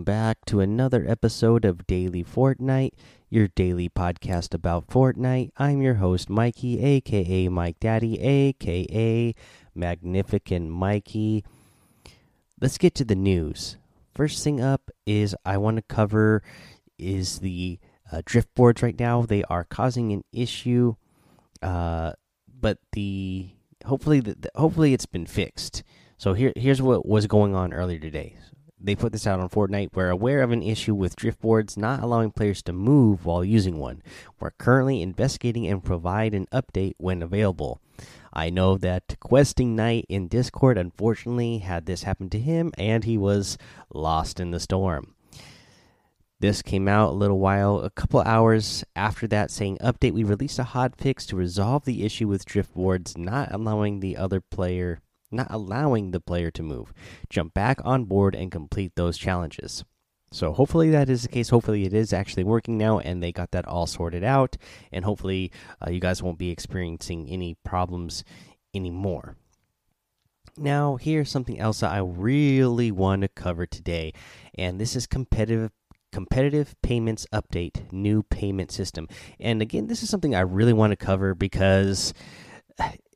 Welcome back to another episode of Daily Fortnite, your daily podcast about Fortnite. I'm your host, Mikey, aka Mike Daddy, aka Magnificent Mikey. Let's get to the news. First thing up is I want to cover is the uh, drift boards right now. They are causing an issue, uh, but the hopefully the, hopefully it's been fixed. So here here's what was going on earlier today they put this out on Fortnite. We're aware of an issue with drift boards not allowing players to move while using one. We're currently investigating and provide an update when available. I know that Questing Knight in Discord unfortunately had this happen to him and he was lost in the storm. This came out a little while, a couple hours after that, saying update. We released a hot fix to resolve the issue with drift boards not allowing the other player not allowing the player to move. Jump back on board and complete those challenges. So hopefully that is the case. Hopefully it is actually working now, and they got that all sorted out. And hopefully uh, you guys won't be experiencing any problems anymore. Now here's something else that I really want to cover today, and this is competitive competitive payments update, new payment system. And again, this is something I really want to cover because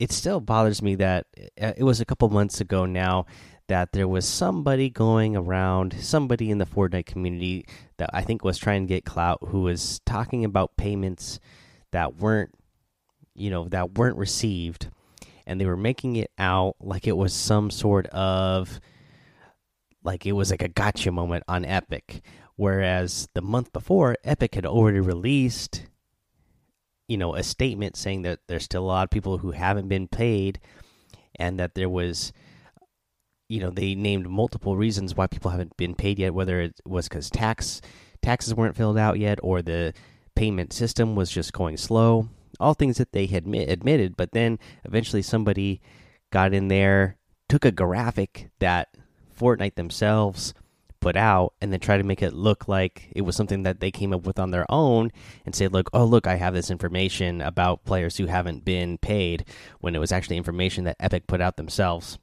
it still bothers me that uh, it was a couple months ago now that there was somebody going around, somebody in the Fortnite community that I think was trying to get clout, who was talking about payments that weren't, you know, that weren't received, and they were making it out like it was some sort of, like it was like a gotcha moment on Epic, whereas the month before, Epic had already released you know a statement saying that there's still a lot of people who haven't been paid and that there was you know they named multiple reasons why people haven't been paid yet whether it was cuz tax taxes weren't filled out yet or the payment system was just going slow all things that they had admitted. But then eventually somebody got in there took a graphic that Fortnite themselves put out and then try to make it look like it was something that they came up with on their own and say look oh look i have this information about players who haven't been paid when it was actually information that epic put out themselves.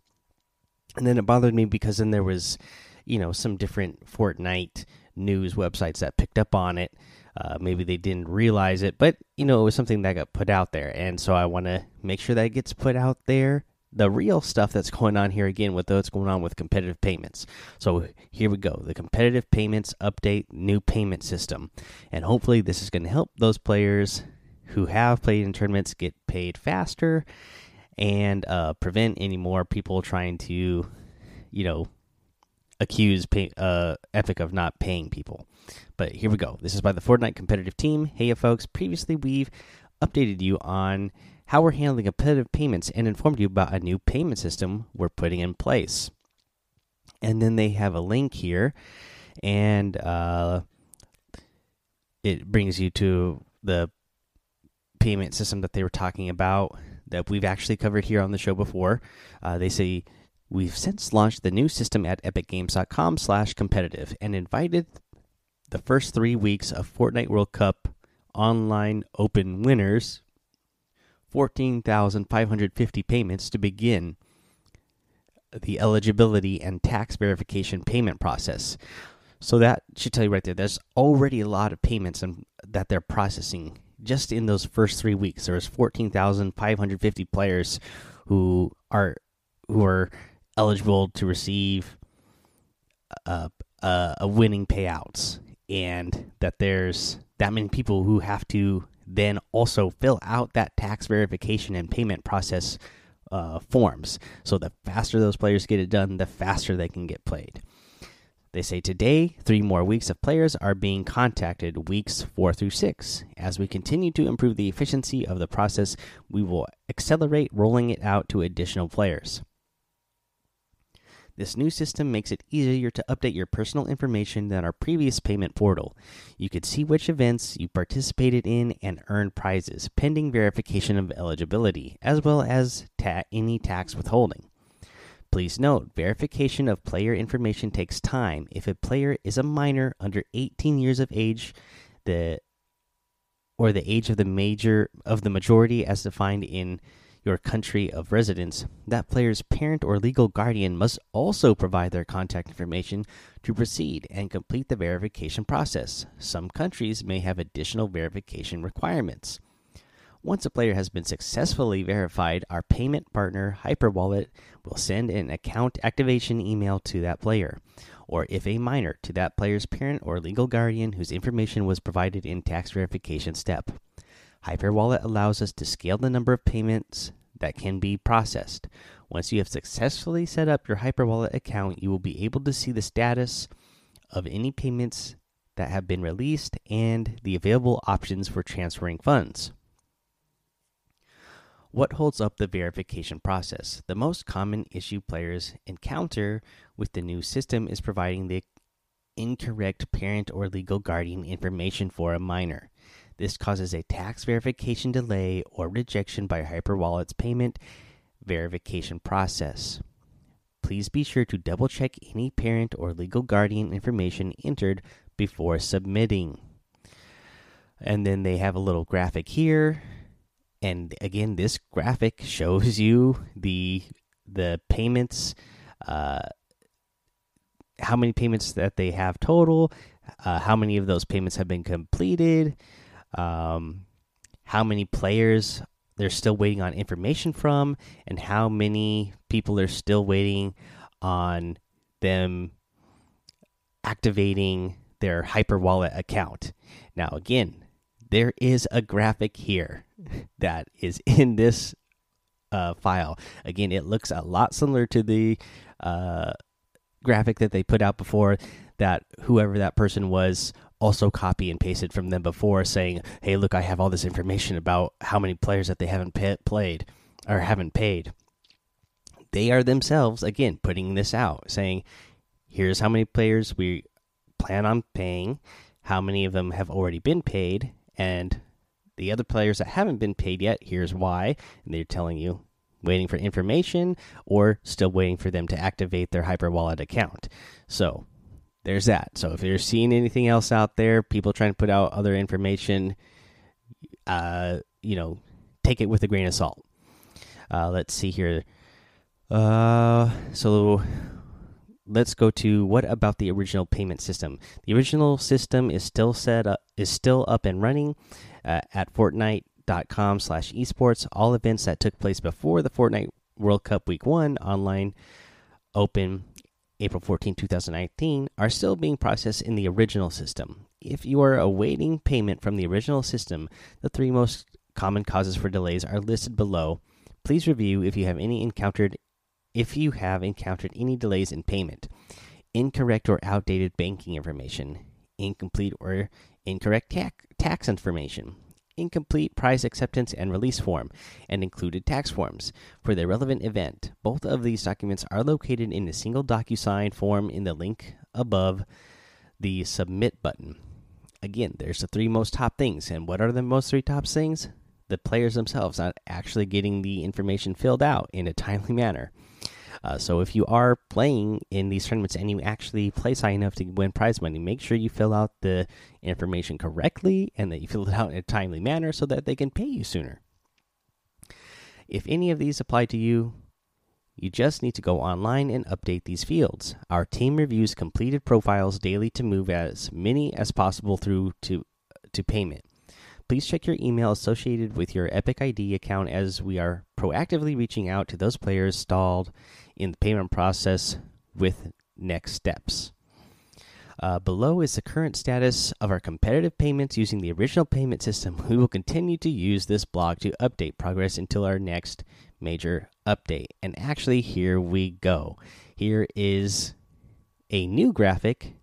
And then it bothered me because then there was you know some different fortnite news websites that picked up on it. Uh, maybe they didn't realize it but you know it was something that got put out there. And so i want to make sure that it gets put out there the real stuff that's going on here again with what's going on with competitive payments. So here we go the competitive payments update, new payment system. And hopefully, this is going to help those players who have played in tournaments get paid faster and uh, prevent any more people trying to, you know, accuse pay, uh, Epic of not paying people. But here we go. This is by the Fortnite competitive team. Hey, folks. Previously, we've updated you on how we're handling competitive payments and informed you about a new payment system we're putting in place. And then they have a link here, and uh, it brings you to the payment system that they were talking about that we've actually covered here on the show before. Uh, they say we've since launched the new system at epicgames.com/competitive and invited the first three weeks of Fortnite World Cup online open winners 14,550 payments to begin the eligibility and tax verification payment process. So that should tell you right there. There's already a lot of payments and that they're processing just in those first three weeks. There's 14,550 players who are who are eligible to receive a, a, a winning payouts, and that there's that many people who have to then also fill out that tax verification and payment process uh, forms. So the faster those players get it done, the faster they can get played. They say today, three more weeks of players are being contacted, weeks four through six. As we continue to improve the efficiency of the process, we will accelerate rolling it out to additional players. This new system makes it easier to update your personal information than our previous payment portal. You could see which events you participated in and earn prizes, pending verification of eligibility, as well as ta any tax withholding. Please note, verification of player information takes time. If a player is a minor under 18 years of age, the or the age of the major of the majority as defined in your country of residence, that player's parent or legal guardian must also provide their contact information to proceed and complete the verification process. Some countries may have additional verification requirements. Once a player has been successfully verified, our payment partner, Hyperwallet, will send an account activation email to that player, or if a minor, to that player's parent or legal guardian whose information was provided in tax verification step. Hyperwallet allows us to scale the number of payments that can be processed. Once you have successfully set up your Hyperwallet account, you will be able to see the status of any payments that have been released and the available options for transferring funds. What holds up the verification process? The most common issue players encounter with the new system is providing the incorrect parent or legal guardian information for a minor. This causes a tax verification delay or rejection by Hyperwallet's payment verification process. Please be sure to double check any parent or legal guardian information entered before submitting. And then they have a little graphic here. And again, this graphic shows you the the payments, uh, how many payments that they have total, uh, how many of those payments have been completed, um, how many players they're still waiting on information from, and how many people are still waiting on them activating their Hyperwallet account. Now, again, there is a graphic here that is in this uh, file. Again, it looks a lot similar to the uh, graphic that they put out before that whoever that person was also copy and pasted from them before saying, "Hey, look, I have all this information about how many players that they haven't played or haven't paid." They are themselves again putting this out, saying, "Here's how many players we plan on paying, how many of them have already been paid, and the other players that haven't been paid yet, here's why." And they're telling you waiting for information or still waiting for them to activate their Hyperwallet account. So, there's that. So if you're seeing anything else out there, people trying to put out other information, uh, you know, take it with a grain of salt. Uh, let's see here. Uh, so let's go to what about the original payment system? The original system is still set up, is still up and running uh, at Fortnite.com slash esports. All events that took place before the Fortnite World Cup Week One online open April 14, 2019, are still being processed in the original system. If you are awaiting payment from the original system, the three most common causes for delays are listed below. Please review if you have any encountered if you have encountered any delays in payment. Incorrect or outdated banking information, incomplete or incorrect tax information, incomplete prize acceptance and release form, and included tax forms for the relevant event. Both of these documents are located in a single DocuSign form in the link above the submit button. Again, there's the three most top things. And what are the most three top things? The players themselves not actually getting the information filled out in a timely manner. Uh, so if you are playing in these tournaments and you actually play high enough to win prize money, make sure you fill out the information correctly and that you fill it out in a timely manner so that they can pay you sooner. If any of these apply to you, you just need to go online and update these fields. Our team reviews completed profiles daily to move as many as possible through to to payment. Please check your email associated with your Epic ID account as we are proactively reaching out to those players stalled in the payment process with next steps. Uh, below is the current status of our competitive payments using the original payment system. We will continue to use this blog to update progress until our next major update. And actually, here we go. Here is a new graphic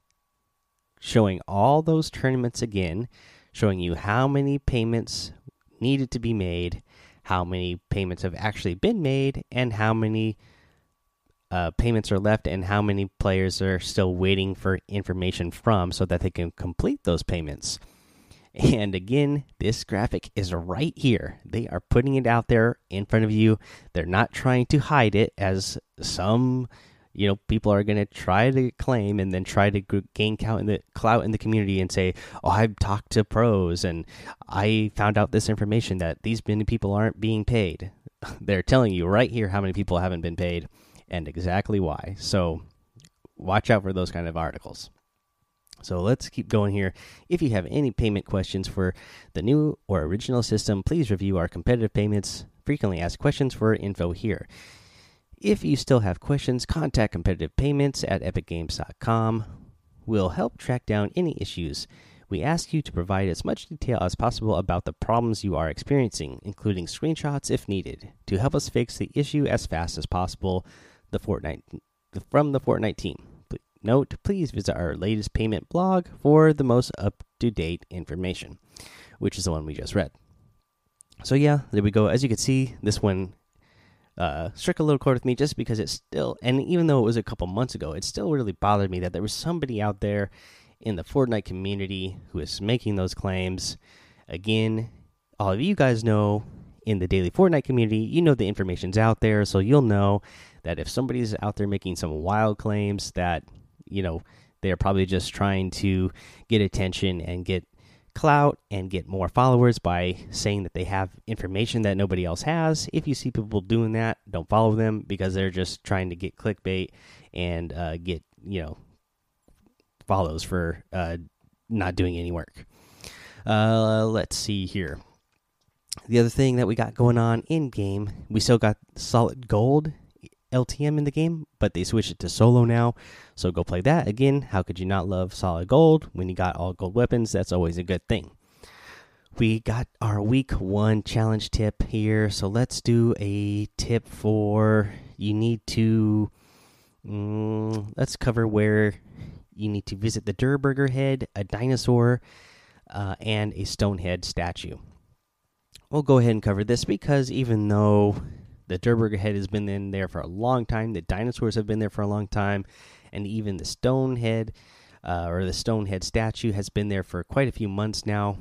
showing all those tournaments again, showing you how many payments needed to be made, how many payments have actually been made, and how many uh, payments are left and how many players are still waiting for information from so that they can complete those payments. And again, this graphic is right here. They are putting it out there in front of you. They're not trying to hide it as some, you know, people are going to try to claim and then try to gain count in the clout in the community and say, "Oh, I've talked to pros and I found out this information that these many people aren't being paid." they're telling you right here how many people haven't been paid and exactly why. So watch out for those kind of articles. So let's keep going here. If you have any payment questions for the new or original system, please review our competitive payments frequently asked questions for info here. If you still have questions, contact competitive payments at epicgames.com. We'll help track down any issues. We ask you to provide as much detail as possible about the problems you are experiencing, including screenshots if needed, to help us fix the issue as fast as possible. The Fortnite from the Fortnite team. Note, please visit our latest payment blog for the most up to date information, which is the one we just read. So, yeah, there we go. As you can see, this one uh, struck a little chord with me just because it's still, and even though it was a couple months ago, it still really bothered me that there was somebody out there in the Fortnite community who is making those claims. Again, all of you guys know in the daily Fortnite community, you know the information's out there, so you'll know that if somebody's out there making some wild claims that you know they're probably just trying to get attention and get clout and get more followers by saying that they have information that nobody else has. If you see people doing that, don't follow them because they're just trying to get clickbait and uh, get you know follows for uh, not doing any work. Uh, let's see here. The other thing that we got going on in game, we still got solid gold LTM in the game, but they switched it to solo now. So go play that. Again, how could you not love solid gold when you got all gold weapons? That's always a good thing. We got our week one challenge tip here. So let's do a tip for you need to. Mm, let's cover where you need to visit the Durr Burger head, a dinosaur, uh, and a Stonehead statue. We'll go ahead and cover this because even though the Durr Burger head has been in there for a long time. The dinosaurs have been there for a long time, and even the stone head uh, or the stone head statue has been there for quite a few months now.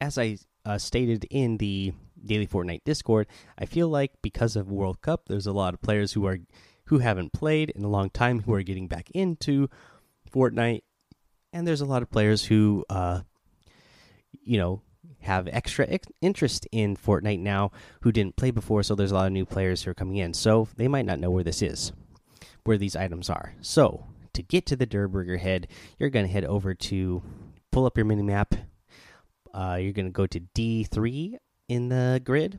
As I uh, stated in the Daily Fortnite Discord, I feel like because of World Cup, there's a lot of players who are who haven't played in a long time who are getting back into Fortnite, and there's a lot of players who, uh, you know, have extra interest in Fortnite now who didn't play before. So there's a lot of new players who are coming in. So they might not know where this is, where these items are. So to get to the Durr Burger head, you're going to head over to pull up your mini map. Uh, you're going to go to D3 in the grid.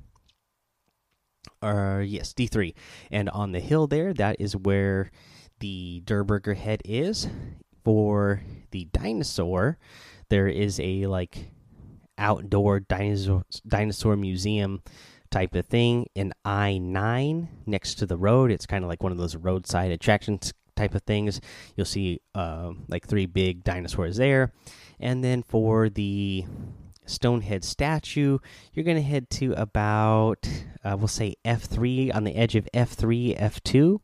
Or yes, D3, and on the hill there, that is where the Durr Burger head is. For the dinosaur, there is a like outdoor dinosaur dinosaur museum type of thing in I nine next to the road. It's kind of like one of those roadside attractions type of things. You'll see uh, like three big dinosaurs there, and then for the Stonehead statue, you're gonna head to about uh, we'll say F three on the edge of F three F two.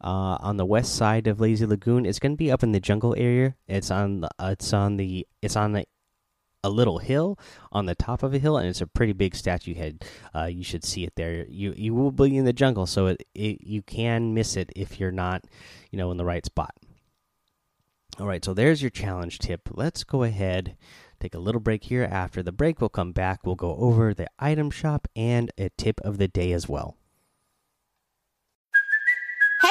Uh, on the west side of Lazy Lagoon, it's going to be up in the jungle area. It's on the, it's on the it's on the a little hill on the top of a hill, and it's a pretty big statue head. Uh, you should see it there. You you will be in the jungle, so it, it you can miss it if you're not, you know, in the right spot. All right, so there's your challenge tip. Let's go ahead, take a little break here. After the break, we'll come back. We'll go over the item shop and a tip of the day as well.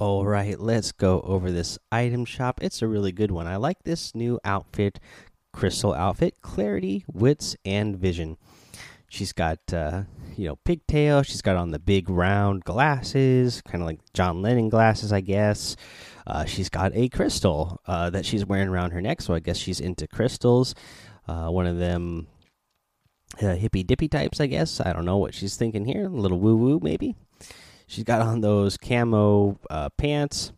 All right, let's go over this item shop. It's a really good one. I like this new outfit, crystal outfit, clarity, wits, and vision. She's got, uh, you know, pigtail. She's got on the big round glasses, kind of like John Lennon glasses, I guess. Uh, she's got a crystal uh, that she's wearing around her neck, so I guess she's into crystals. Uh, one of them uh, hippy dippy types, I guess. I don't know what she's thinking here. A little woo woo, maybe. She's got on those camo uh, pants,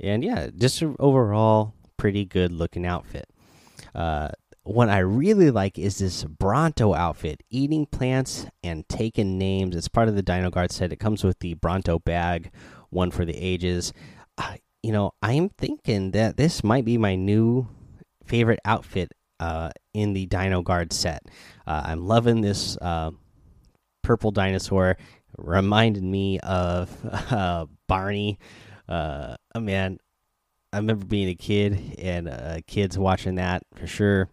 and yeah, just overall pretty good looking outfit. Uh, one I really like is this Bronto outfit, eating plants and taking names. It's part of the Dino Guard set. It comes with the Bronto bag, one for the ages. Uh, you know, I'm thinking that this might be my new favorite outfit uh, in the Dino Guard set. Uh, I'm loving this uh, purple dinosaur. Reminded me of uh, Barney. Uh, oh man, I remember being a kid and uh, kids watching that for sure.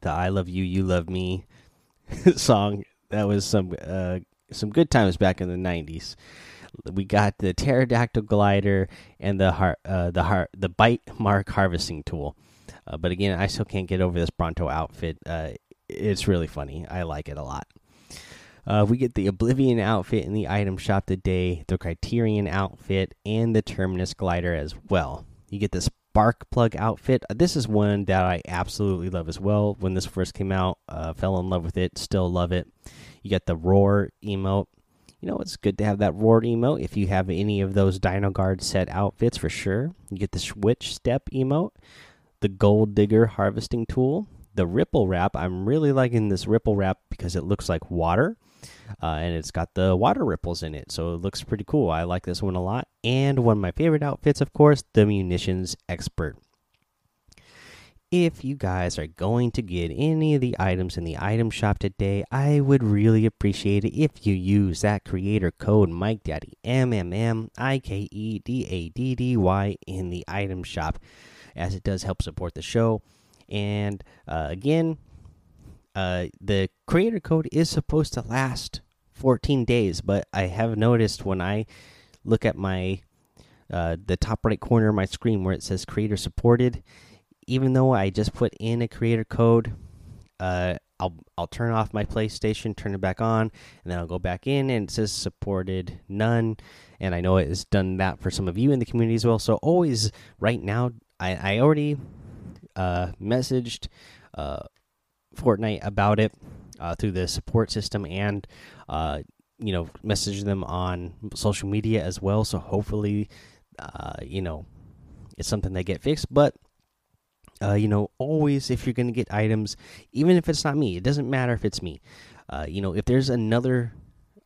The "I love you, you love me" song that was some uh, some good times back in the '90s. We got the pterodactyl glider and the heart, uh, the heart, the bite mark harvesting tool. Uh, but again, I still can't get over this Bronto outfit. Uh, it's really funny. I like it a lot. Uh, we get the Oblivion outfit in the item shop today, the Criterion outfit, and the Terminus glider as well. You get the Spark Plug outfit. Uh, this is one that I absolutely love as well. When this first came out, uh, fell in love with it. Still love it. You get the Roar emote. You know, it's good to have that Roar emote if you have any of those Dino Guard set outfits for sure. You get the Switch Step emote, the Gold Digger harvesting tool, the Ripple Wrap. I'm really liking this Ripple Wrap because it looks like water uh, and it's got the water ripples in it, so it looks pretty cool. I like this one a lot. And one of my favorite outfits, of course, the munitions expert. If you guys are going to get any of the items in the item shop today, I would really appreciate it if you use that creator code MikeDaddy M M M I K E D A D D Y in the item shop, as it does help support the show. And uh, again, uh, the creator code is supposed to last 14 days, but I have noticed when I look at my uh, the top right corner of my screen where it says creator supported, even though I just put in a creator code, uh, I'll I'll turn off my PlayStation, turn it back on, and then I'll go back in and it says supported none. And I know it has done that for some of you in the community as well. So always right now, I I already uh, messaged uh, Fortnite about it uh, through the support system and uh, you know message them on social media as well. So hopefully, uh, you know, it's something they get fixed. But uh, you know, always if you're going to get items, even if it's not me, it doesn't matter if it's me. Uh, you know, if there's another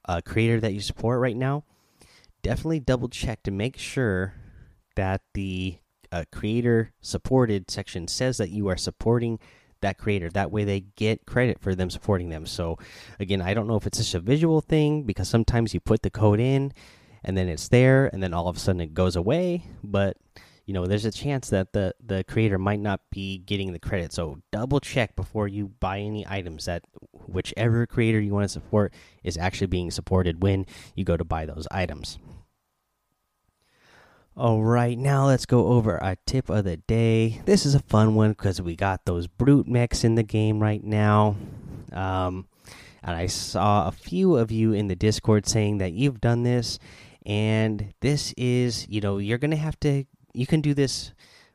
uh, creator that you support right now, definitely double check to make sure that the creator supported section says that you are supporting that creator. That way they get credit for them supporting them. So again, I don't know if it's just a visual thing because sometimes you put the code in and then it's there and then all of a sudden it goes away, but you know, there's a chance that the the creator might not be getting the credit. So double check before you buy any items that whichever creator you want to support is actually being supported when you go to buy those items. All right, now let's go over our tip of the day. This is a fun one because we got those brute mechs in the game right now. Um, and I saw a few of you in the Discord saying that you've done this, and this is, you know, you're gonna have to. You can do this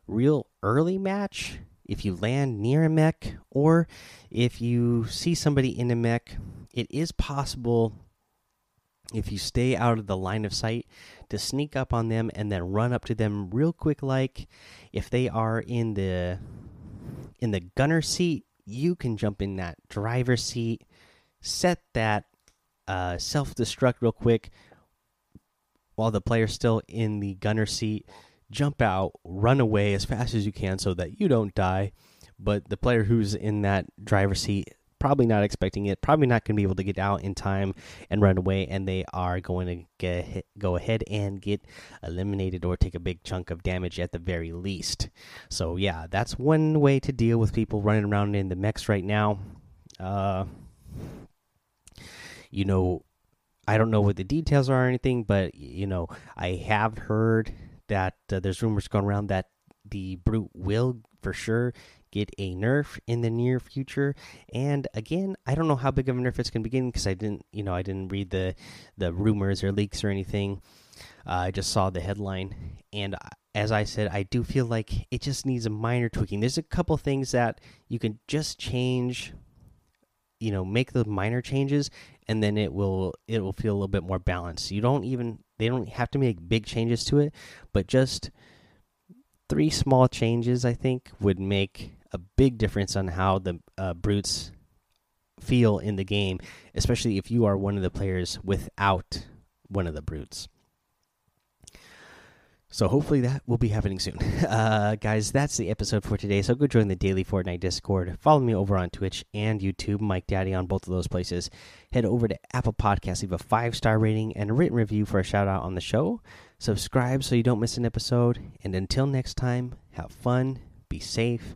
real early match if you land near a mech, or if you see somebody in a mech. It is possible if you stay out of the line of sight to sneak up on them and then run up to them real quick like if they are in the in the gunner seat you can jump in that driver seat set that uh, self destruct real quick while the player's still in the gunner seat jump out run away as fast as you can so that you don't die. But the player who's in that driver seat probably not expecting it, probably not going to be able to get out in time and run away, and they are going to get go ahead and get eliminated or take a big chunk of damage at the very least. So yeah, that's one way to deal with people running around in the mechs right now. Uh, you know, I don't know what the details are or anything, but you know, I have heard that uh, there's rumors going around that the brute will for sure get a nerf in the near future. And again, I don't know how big of a nerf it's going to be because I didn't, you know, I didn't read the the rumors or leaks or anything. Uh, I just saw the headline, and as I said, I do feel like it just needs a minor tweaking. There's a couple things that you can just change, you know, make the minor changes, and then it will it will feel a little bit more balanced. You don't even they don't have to make big changes to it, but just three small changes I think would make a big difference on how the uh, brutes feel in the game, especially if you are one of the players without one of the brutes. So hopefully that will be happening soon. Uh, guys, that's the episode for today. So go join the daily Fortnite Discord. Follow me over on Twitch and YouTube, Mike Daddy on both of those places. Head over to Apple Podcasts, leave a five star rating and a written review for a shout out on the show. Subscribe so you don't miss an episode. And until next time, have fun, be safe,